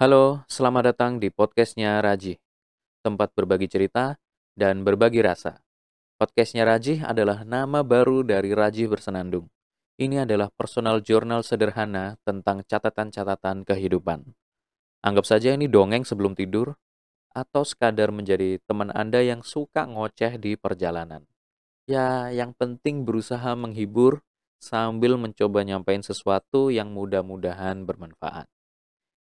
Halo, selamat datang di podcastnya Raji, tempat berbagi cerita dan berbagi rasa. Podcastnya Raji adalah nama baru dari Raji Bersenandung. Ini adalah personal journal sederhana tentang catatan-catatan kehidupan. Anggap saja ini dongeng sebelum tidur, atau sekadar menjadi teman Anda yang suka ngoceh di perjalanan. Ya, yang penting berusaha menghibur sambil mencoba nyampein sesuatu yang mudah-mudahan bermanfaat.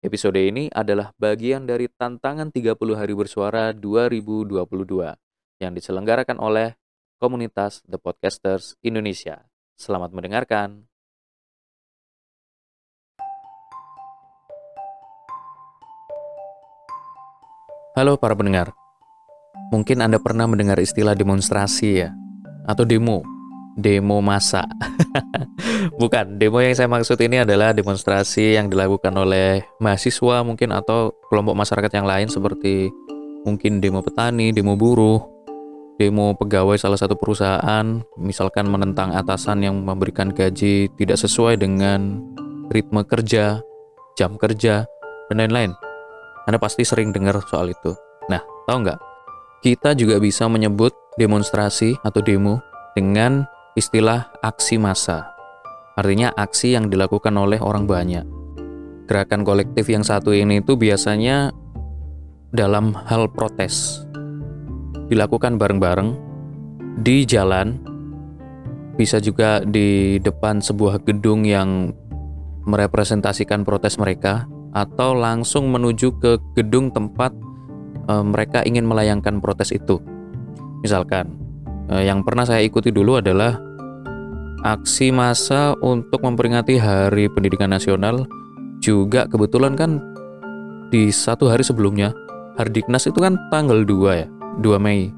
Episode ini adalah bagian dari tantangan 30 hari bersuara 2022 yang diselenggarakan oleh komunitas The Podcasters Indonesia. Selamat mendengarkan. Halo para pendengar. Mungkin Anda pernah mendengar istilah demonstrasi ya atau demo. Demo masa. Bukan, demo yang saya maksud ini adalah demonstrasi yang dilakukan oleh mahasiswa mungkin atau kelompok masyarakat yang lain seperti mungkin demo petani, demo buruh, demo pegawai salah satu perusahaan, misalkan menentang atasan yang memberikan gaji tidak sesuai dengan ritme kerja, jam kerja, dan lain-lain. Anda pasti sering dengar soal itu. Nah, tahu nggak? Kita juga bisa menyebut demonstrasi atau demo dengan istilah aksi massa. Artinya aksi yang dilakukan oleh orang banyak. Gerakan kolektif yang satu ini itu biasanya dalam hal protes. Dilakukan bareng-bareng di jalan, bisa juga di depan sebuah gedung yang merepresentasikan protes mereka atau langsung menuju ke gedung tempat e, mereka ingin melayangkan protes itu. Misalkan, yang pernah saya ikuti dulu adalah aksi massa untuk memperingati Hari Pendidikan Nasional. Juga kebetulan kan di satu hari sebelumnya, Hardiknas itu kan tanggal 2 ya, 2 Mei.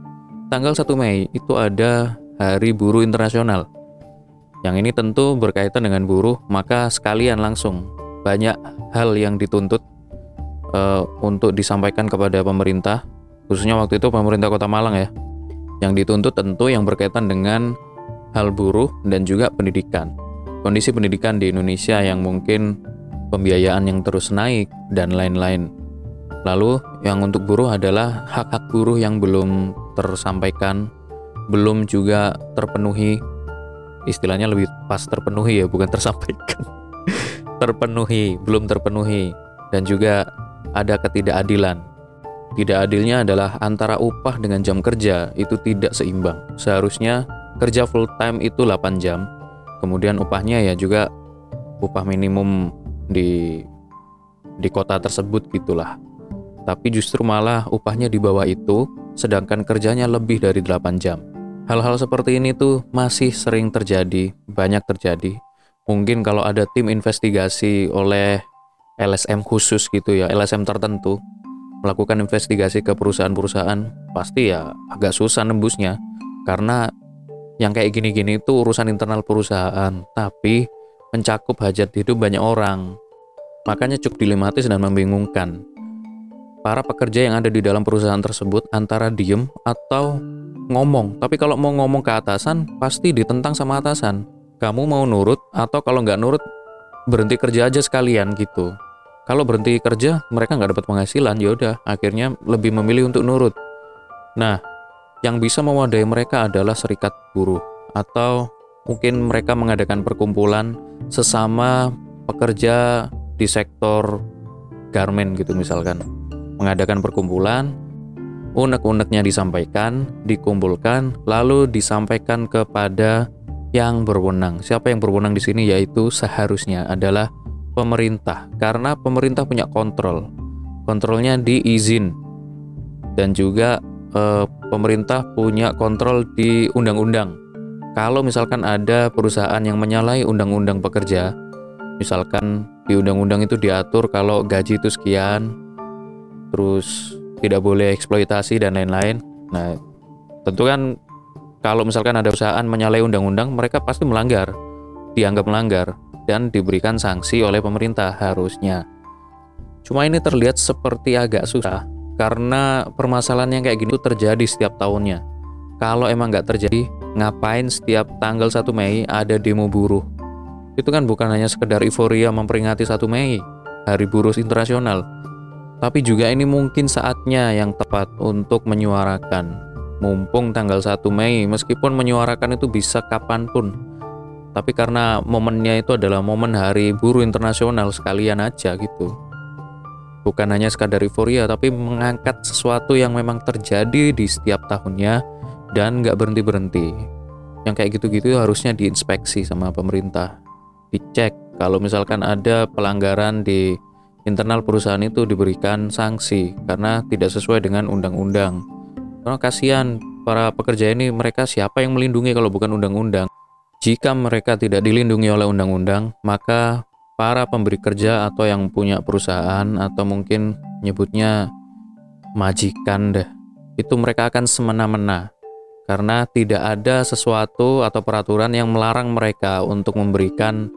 Tanggal 1 Mei itu ada Hari Buruh Internasional. Yang ini tentu berkaitan dengan buruh, maka sekalian langsung banyak hal yang dituntut uh, untuk disampaikan kepada pemerintah, khususnya waktu itu pemerintah Kota Malang ya. Yang dituntut tentu yang berkaitan dengan hal buruh dan juga pendidikan. Kondisi pendidikan di Indonesia yang mungkin pembiayaan yang terus naik dan lain-lain. Lalu yang untuk buruh adalah hak-hak buruh yang belum tersampaikan, belum juga terpenuhi. Istilahnya lebih pas terpenuhi ya, bukan tersampaikan terpenuhi, belum terpenuhi, dan juga ada ketidakadilan. Tidak adilnya adalah antara upah dengan jam kerja itu tidak seimbang. Seharusnya kerja full time itu 8 jam, kemudian upahnya ya juga upah minimum di di kota tersebut gitulah. Tapi justru malah upahnya di bawah itu, sedangkan kerjanya lebih dari 8 jam. Hal-hal seperti ini tuh masih sering terjadi, banyak terjadi, mungkin kalau ada tim investigasi oleh LSM khusus gitu ya, LSM tertentu melakukan investigasi ke perusahaan-perusahaan pasti ya agak susah nembusnya. Karena yang kayak gini-gini itu urusan internal perusahaan tapi mencakup hajat hidup banyak orang. Makanya cukup dilematis dan membingungkan. Para pekerja yang ada di dalam perusahaan tersebut antara diem atau ngomong. Tapi kalau mau ngomong ke atasan pasti ditentang sama atasan. Kamu mau nurut atau kalau nggak nurut berhenti kerja aja sekalian gitu. Kalau berhenti kerja mereka nggak dapat penghasilan, ya udah akhirnya lebih memilih untuk nurut. Nah, yang bisa mewadai mereka adalah serikat buruh atau mungkin mereka mengadakan perkumpulan sesama pekerja di sektor garment gitu misalkan. Mengadakan perkumpulan, unek-uneknya disampaikan, dikumpulkan, lalu disampaikan kepada yang berwenang. Siapa yang berwenang di sini yaitu seharusnya adalah pemerintah karena pemerintah punya kontrol. Kontrolnya di izin dan juga eh, pemerintah punya kontrol di undang-undang. Kalau misalkan ada perusahaan yang menyalahi undang-undang pekerja, misalkan di undang-undang itu diatur kalau gaji itu sekian, terus tidak boleh eksploitasi dan lain-lain. Nah, tentu kan kalau misalkan ada perusahaan menyalahi undang-undang, mereka pasti melanggar, dianggap melanggar, dan diberikan sanksi oleh pemerintah harusnya. Cuma ini terlihat seperti agak susah, karena permasalahan yang kayak gini tuh terjadi setiap tahunnya. Kalau emang nggak terjadi, ngapain setiap tanggal 1 Mei ada demo buruh? Itu kan bukan hanya sekedar euforia memperingati 1 Mei, Hari Buruh Internasional, Tapi juga ini mungkin saatnya yang tepat untuk menyuarakan. Mumpung tanggal 1 Mei, meskipun menyuarakan itu bisa kapan pun. Tapi karena momennya itu adalah momen hari buruh internasional sekalian aja gitu. Bukan hanya sekadar euforia, tapi mengangkat sesuatu yang memang terjadi di setiap tahunnya dan nggak berhenti-berhenti. Yang kayak gitu-gitu harusnya diinspeksi sama pemerintah. Dicek kalau misalkan ada pelanggaran di internal perusahaan itu diberikan sanksi karena tidak sesuai dengan undang-undang. Karena kasihan para pekerja ini mereka siapa yang melindungi kalau bukan undang-undang. Jika mereka tidak dilindungi oleh undang-undang, maka para pemberi kerja atau yang punya perusahaan atau mungkin nyebutnya majikan deh, itu mereka akan semena-mena karena tidak ada sesuatu atau peraturan yang melarang mereka untuk memberikan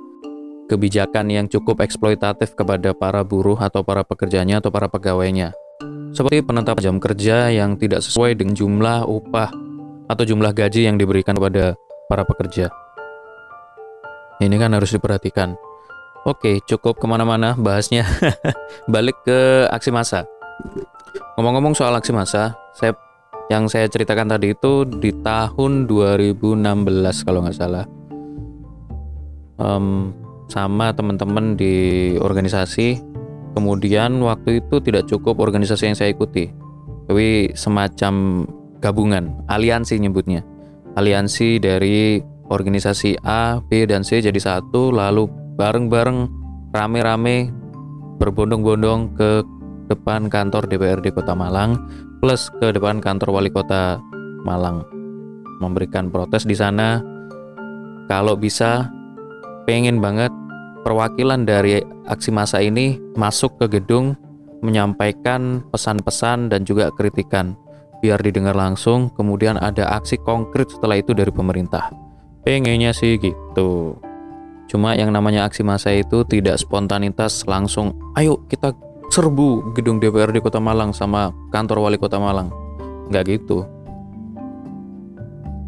kebijakan yang cukup eksploitatif kepada para buruh atau para pekerjanya atau para pegawainya. Seperti penetapan jam kerja yang tidak sesuai dengan jumlah upah atau jumlah gaji yang diberikan kepada para pekerja. Ini kan harus diperhatikan. Oke, cukup ke mana-mana bahasnya. Balik ke aksi massa. Ngomong-ngomong soal aksi massa, saya yang saya ceritakan tadi itu di tahun 2016 kalau nggak salah. Um, sama teman-teman di organisasi. Kemudian waktu itu tidak cukup organisasi yang saya ikuti, tapi semacam gabungan, aliansi nyebutnya. Aliansi dari organisasi A, B, dan C jadi satu, lalu bareng-bareng rame-rame berbondong-bondong ke depan kantor DPRD Kota Malang plus ke depan kantor Wali Kota Malang. Memberikan protes di sana. Kalau bisa pengen banget perwakilan dari aksi massa ini masuk ke gedung menyampaikan pesan-pesan dan juga kritikan. Biar didengar langsung kemudian ada aksi konkret setelah itu dari pemerintah pengennya sih gitu. Cuma yang namanya aksi massa itu tidak spontanitas langsung ayo kita serbu gedung DPRD Kota Malang sama kantor wali Kota Malang. Nggak gitu.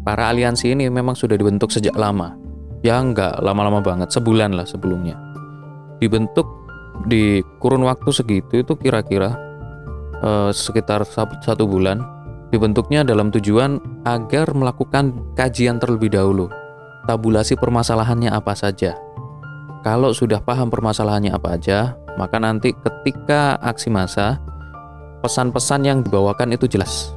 Para aliansi ini memang sudah dibentuk sejak lama. Ya nggak lama-lama banget sebulan lah sebelumnya. Dibentuk di kurun waktu segitu itu kira-kira uh, sekitar satu bulan. Dibentuknya dalam tujuan agar melakukan kajian terlebih dahulu tabulasi permasalahannya apa saja kalau sudah paham permasalahannya apa aja maka nanti ketika aksi massa pesan-pesan yang dibawakan itu jelas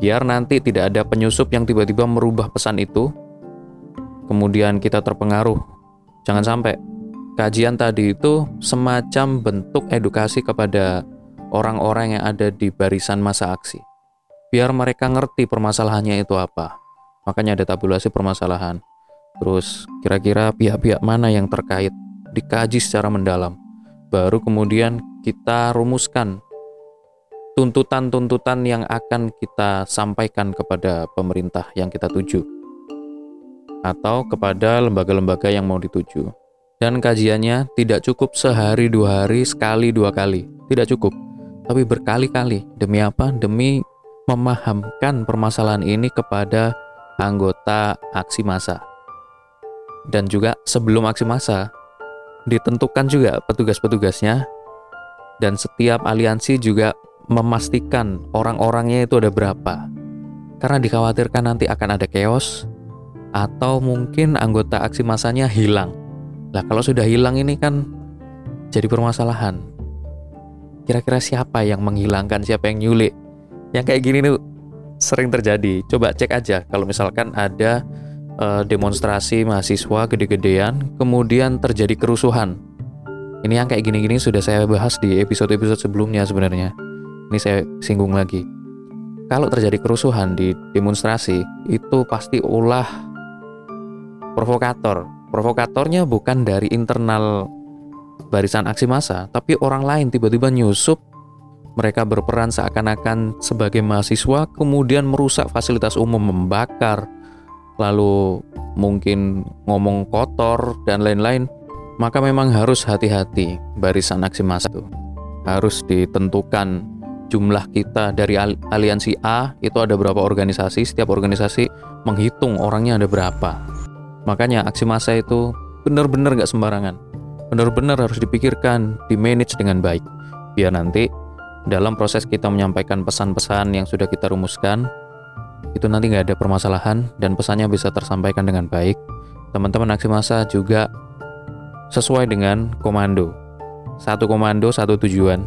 biar nanti tidak ada penyusup yang tiba-tiba merubah pesan itu kemudian kita terpengaruh. Jangan sampai kajian tadi itu semacam bentuk edukasi kepada orang-orang yang ada di barisan masa aksi. Biar mereka ngerti permasalahannya itu apa. Makanya ada tabulasi permasalahan. Terus kira-kira pihak-pihak mana yang terkait dikaji secara mendalam. Baru kemudian kita rumuskan tuntutan-tuntutan yang akan kita sampaikan kepada pemerintah yang kita tuju atau kepada lembaga-lembaga yang mau dituju. Dan kajiannya tidak cukup sehari dua hari, sekali dua kali. Tidak cukup, tapi berkali-kali. Demi apa? Demi memahamkan permasalahan ini kepada anggota aksi massa. Dan juga sebelum aksi massa, ditentukan juga petugas-petugasnya dan setiap aliansi juga memastikan orang-orangnya itu ada berapa. Karena dikhawatirkan nanti akan ada chaos, atau mungkin anggota aksi masanya hilang. Lah kalau sudah hilang ini kan jadi permasalahan. Kira-kira siapa yang menghilangkan, siapa yang nyulik? Yang kayak gini nih sering terjadi. Coba cek aja kalau misalkan ada uh, demonstrasi mahasiswa gede-gedean, kemudian terjadi kerusuhan. Ini yang kayak gini-gini sudah saya bahas di episode-episode sebelumnya sebenarnya. Ini saya singgung lagi. Kalau terjadi kerusuhan di demonstrasi, itu pasti ulah provokator. Provokatornya bukan dari internal barisan aksi massa, tapi orang lain tiba-tiba nyusup. Mereka berperan seakan-akan sebagai mahasiswa, kemudian merusak fasilitas umum, membakar, lalu mungkin ngomong kotor dan lain-lain. Maka memang harus hati-hati barisan aksi massa itu. Harus ditentukan jumlah kita dari aliansi A itu ada berapa organisasi, setiap organisasi menghitung orangnya ada berapa Makanya aksi massa itu benar-benar nggak sembarangan. Benar-benar harus dipikirkan, di manage dengan baik. biar nanti dalam proses kita menyampaikan pesan-pesan yang sudah kita rumuskan itu nanti nggak ada permasalahan dan pesannya bisa tersampaikan dengan baik. Teman-teman aksi massa juga sesuai dengan komando. Satu komando satu tujuan.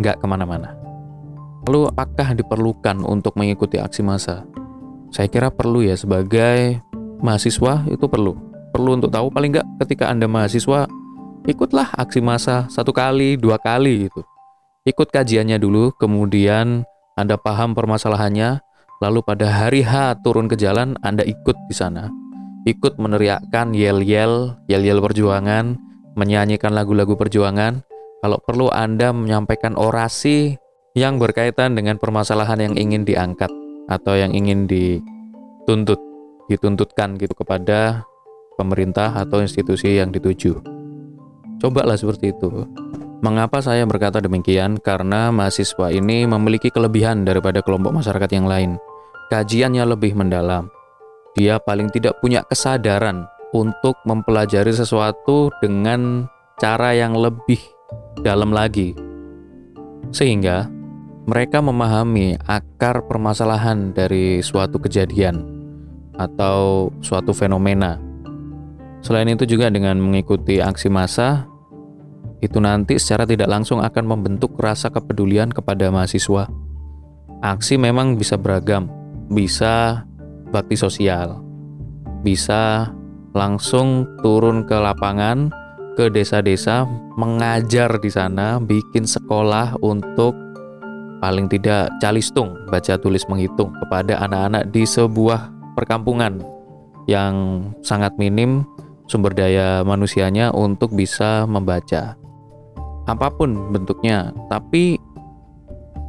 Nggak ke mana-mana. Lalu apakah diperlukan untuk mengikuti aksi massa? Saya kira perlu ya sebagai mahasiswa itu perlu. Perlu untuk tahu paling nggak ketika anda mahasiswa ikutlah aksi massa satu kali dua kali gitu ikut kajiannya dulu, kemudian Anda paham permasalahannya, lalu pada hari H turun ke jalan Anda ikut di sana. Ikut meneriakkan yel-yel, yel-yel perjuangan, menyanyikan lagu-lagu perjuangan. Kalau perlu Anda menyampaikan orasi yang berkaitan dengan permasalahan yang ingin diangkat atau yang ingin dituntut, dituntutkan gitu kepada pemerintah atau institusi yang dituju. Cobalah seperti itu. Mengapa saya berkata demikian? Karena mahasiswa ini memiliki kelebihan daripada kelompok masyarakat yang lain. Kajiannya lebih mendalam. Dia paling tidak punya kesadaran untuk mempelajari sesuatu dengan cara yang lebih dalam lagi. Sehingga mereka memahami akar permasalahan dari suatu kejadian atau suatu fenomena. Selain itu juga dengan mengikuti aksi massa, itu nanti secara tidak langsung akan membentuk rasa kepedulian kepada mahasiswa. Aksi memang bisa beragam, bisa bakti sosial, bisa langsung turun ke lapangan, ke desa-desa, mengajar di sana, bikin sekolah untuk paling tidak calistung, baca tulis menghitung kepada anak-anak di sebuah perkampungan yang sangat minim sumber daya manusianya untuk bisa membaca apa pun bentuknya, tapi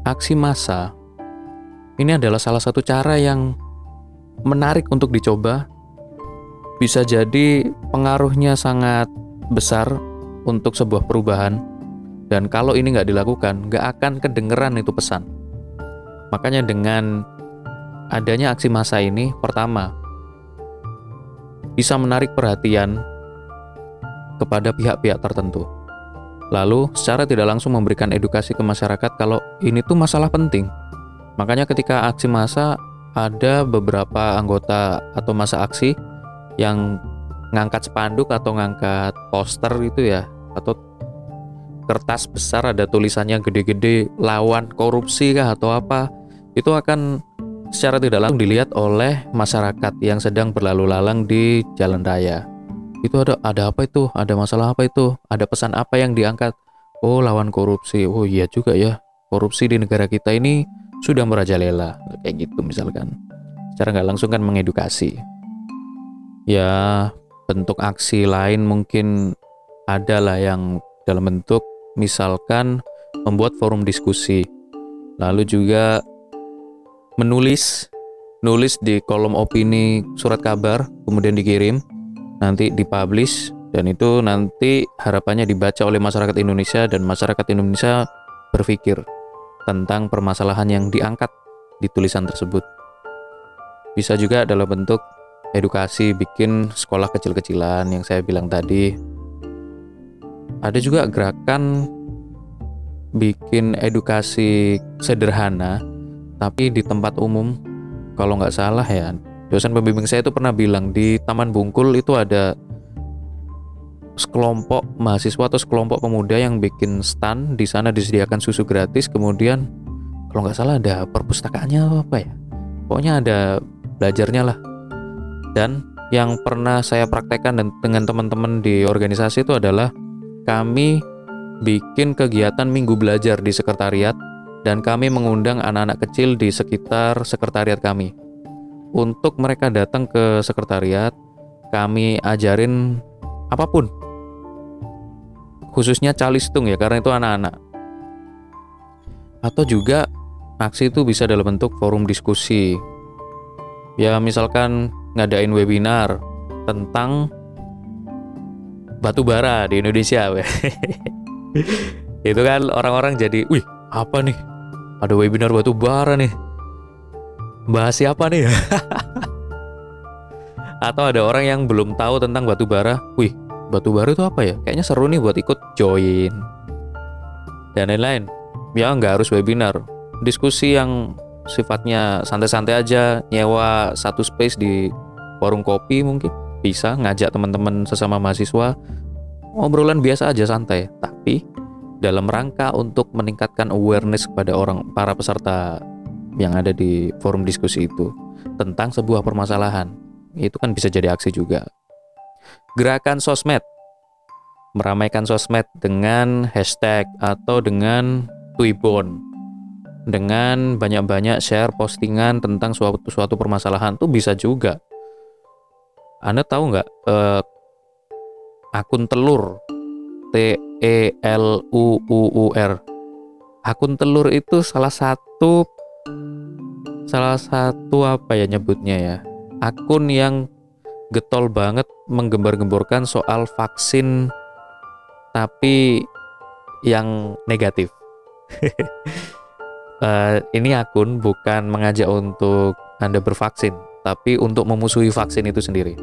aksi massa ini adalah salah satu cara yang menarik untuk dicoba. Bisa jadi pengaruhnya sangat besar untuk sebuah perubahan, dan kalau ini nggak dilakukan, nggak akan kedengeran itu pesan. Makanya dengan adanya aksi massa ini, pertama bisa menarik perhatian kepada pihak-pihak tertentu Lalu secara tidak langsung memberikan edukasi ke masyarakat kalau ini tuh masalah penting. Makanya ketika aksi massa ada beberapa anggota atau masa aksi yang ngangkat spanduk atau ngangkat poster gitu ya atau kertas besar ada tulisannya gede-gede lawan korupsi kah atau apa itu akan secara tidak langsung dilihat oleh masyarakat yang sedang berlalu lalang di jalan raya itu ada ada apa itu? Ada masalah apa itu? Ada pesan apa yang diangkat? Oh lawan korupsi. Oh iya juga ya. Korupsi di negara kita ini sudah merajalela. Kayak gitu misalkan. Secara nggak langsung kan mengedukasi. Ya bentuk aksi lain mungkin ada lah yang dalam bentuk misalkan membuat forum diskusi. Lalu juga menulis nulis di kolom opini surat kabar kemudian dikirim nanti dipublish dan itu nanti harapannya dibaca oleh masyarakat Indonesia dan masyarakat Indonesia berpikir tentang permasalahan yang diangkat di tulisan tersebut. Bisa juga dalam bentuk edukasi bikin sekolah kecil-kecilan yang saya bilang tadi. Ada juga gerakan bikin edukasi sederhana tapi di tempat umum kalau nggak salah ya dosen pembimbing saya itu pernah bilang di Taman Bungkul itu ada sekelompok mahasiswa atau sekelompok pemuda yang bikin stand di sana disediakan susu gratis kemudian kalau nggak salah ada perpustakaannya apa ya? Pokoknya ada belajarnya lah. Dan yang pernah saya praktekkan dengan teman-teman di organisasi itu adalah kami bikin kegiatan minggu belajar di sekretariat dan kami mengundang anak-anak kecil di sekitar sekretariat kami untuk mereka datang ke sekretariat kami ajarin apa pun. Khususnya calistung ya karena itu anak-anak. Atau juga aksi itu bisa dalam bentuk forum diskusi. Ya misalkan ngadain webinar tentang batu bara di Indonesia itu kan orang-orang jadi wih apa nih? Ada webinar batu bara nih bahas siapa nih ya? Atau ada orang yang belum tahu tentang batu bara, wih, batu bara itu apa ya? Kayaknya seru nih buat ikut join. Dan lain-lain. ya nggak harus webinar diskusi yang sifatnya santai-santai aja nyewa satu space di warung kopi mungkin bisa ngajak teman-teman sesama mahasiswa obrolan biasa aja santai tapi dalam rangka untuk meningkatkan awareness kepada orang para peserta yang ada di forum diskusi itu tentang sebuah permasalahan. Itu kan bisa jadi aksi juga. Gerakan sosmed. Meramaikan sosmed dengan hashtag atau dengan Twibbon. Dengan banyak-banyak share postingan tentang suatu suatu permasalahan tuh bisa juga. Anda tahu nggak eh, akun telur? T E L U U U R. Akun telur itu salah satu salah satu apa ya nyebutnya ya akun yang getol banget menggembar-gemborkan soal vaksin tapi yang negatif uh, ini akun bukan mengajak untuk Anda bervaksin, tapi untuk memusuhi vaksin itu sendiri.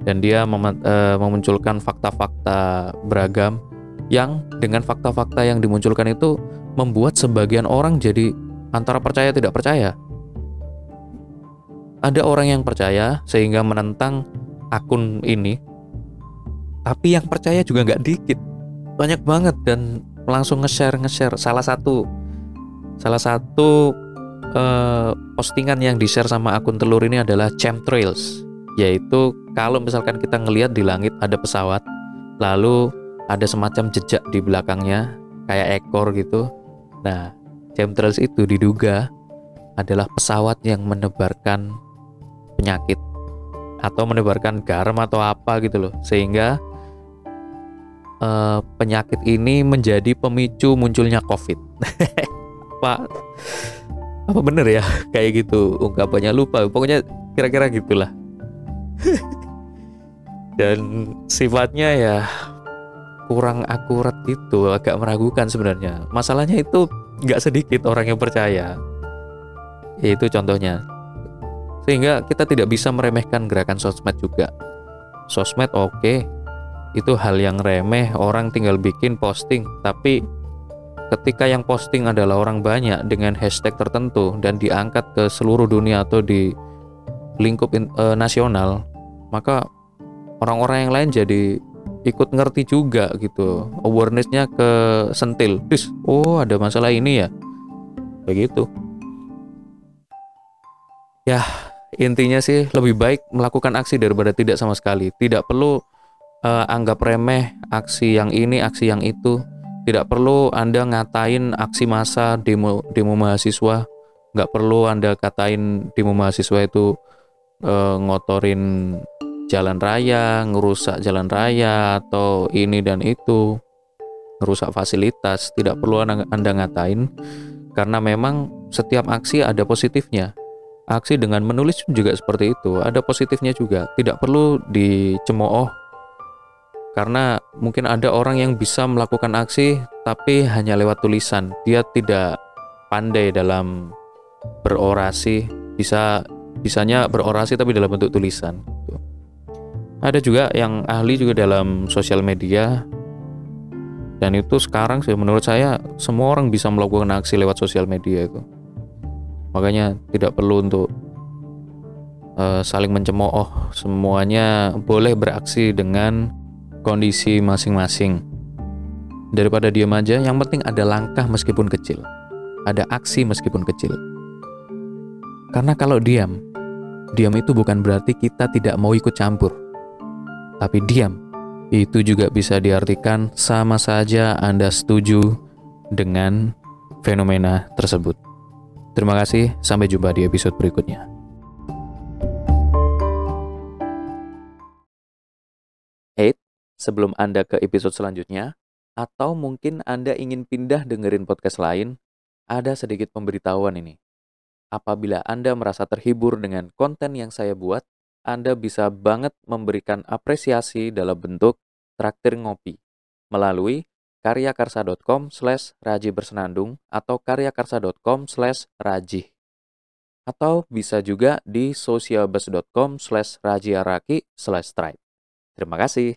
Dan dia mem uh, memunculkan fakta-fakta beragam yang dengan fakta-fakta yang dimunculkan itu membuat sebagian orang jadi antara percaya tidak percaya. Ada orang yang percaya sehingga menentang akun ini, tapi yang percaya juga nggak dikit, banyak banget dan langsung nge-share nge-share. Salah satu Salah satu uh, postingan yang di-share sama akun telur ini adalah chemtrails, yaitu kalau misalkan kita ngelihat di langit ada pesawat, lalu ada semacam jejak di belakangnya kayak ekor gitu. Nah, chemtrails itu diduga adalah pesawat yang menebarkan penyakit atau menebarkan garam atau apa gitu loh, sehingga uh, penyakit ini menjadi pemicu munculnya COVID. lupa apa bener ya? Kayak gitu ungkapannya lupa. Pokoknya kira-kira gitulah. Dan sifatnya ya kurang akurat gitu agak meragukan sebenarnya. Masalahnya itu nggak sedikit orang yang percaya. Itu contohnya. Sehingga kita tidak bisa meremehkan gerakan sosmed juga. Sosmed oke okay, itu hal yang remeh orang tinggal bikin posting. Tapi ketika yang posting adalah orang banyak dengan hashtag tertentu dan diangkat ke seluruh dunia atau di lingkup in, e, nasional, maka orang-orang yang lain jadi ikut ngerti juga gitu. Awarenessnya ke sentil. Bis, oh ada masalah ini ya. Begitu. Ya, intinya sih lebih baik melakukan aksi daripada tidak sama sekali. Tidak perlu uh, anggap remeh aksi yang ini, aksi yang itu tidak perlu Anda ngatain aksi massa demo demo mahasiswa, nggak perlu Anda katain demo mahasiswa itu e, ngotorin jalan raya, ngerusak jalan raya atau ini dan itu, ngerusak fasilitas. Tidak perlu Anda, anda ngatain karena memang setiap aksi ada positifnya. Aksi dengan menulis juga seperti itu, ada positifnya juga. Tidak perlu dicemooh karena mungkin ada orang yang bisa melakukan aksi tapi hanya lewat tulisan dia tidak pandai dalam berorasi bisa bisanya berorasi tapi dalam bentuk tulisan ada juga yang ahli juga dalam sosial media dan itu sekarang sih menurut saya semua orang bisa melakukan aksi lewat sosial media itu makanya tidak perlu untuk uh, saling mencemooh semuanya boleh beraksi dengan kondisi masing-masing. Daripada diam aja, yang penting ada langkah meskipun kecil. Ada aksi meskipun kecil. Karena kalau diam, diam itu bukan berarti kita tidak mau ikut campur. Tapi diam, itu juga bisa diartikan sama saja Anda setuju dengan fenomena tersebut. Terima kasih, sampai jumpa di episode berikutnya. sebelum Anda ke episode selanjutnya, atau mungkin Anda ingin pindah dengerin podcast lain, ada sedikit pemberitahuan ini. Apabila Anda merasa terhibur dengan konten yang saya buat, Anda bisa banget memberikan apresiasi dalam bentuk traktir ngopi melalui karyakarsa.com slash raji bersenandung atau karyakarsa.com slash raji. Atau bisa juga di socialbus.com slash rajiaraki slash stripe. Terima kasih.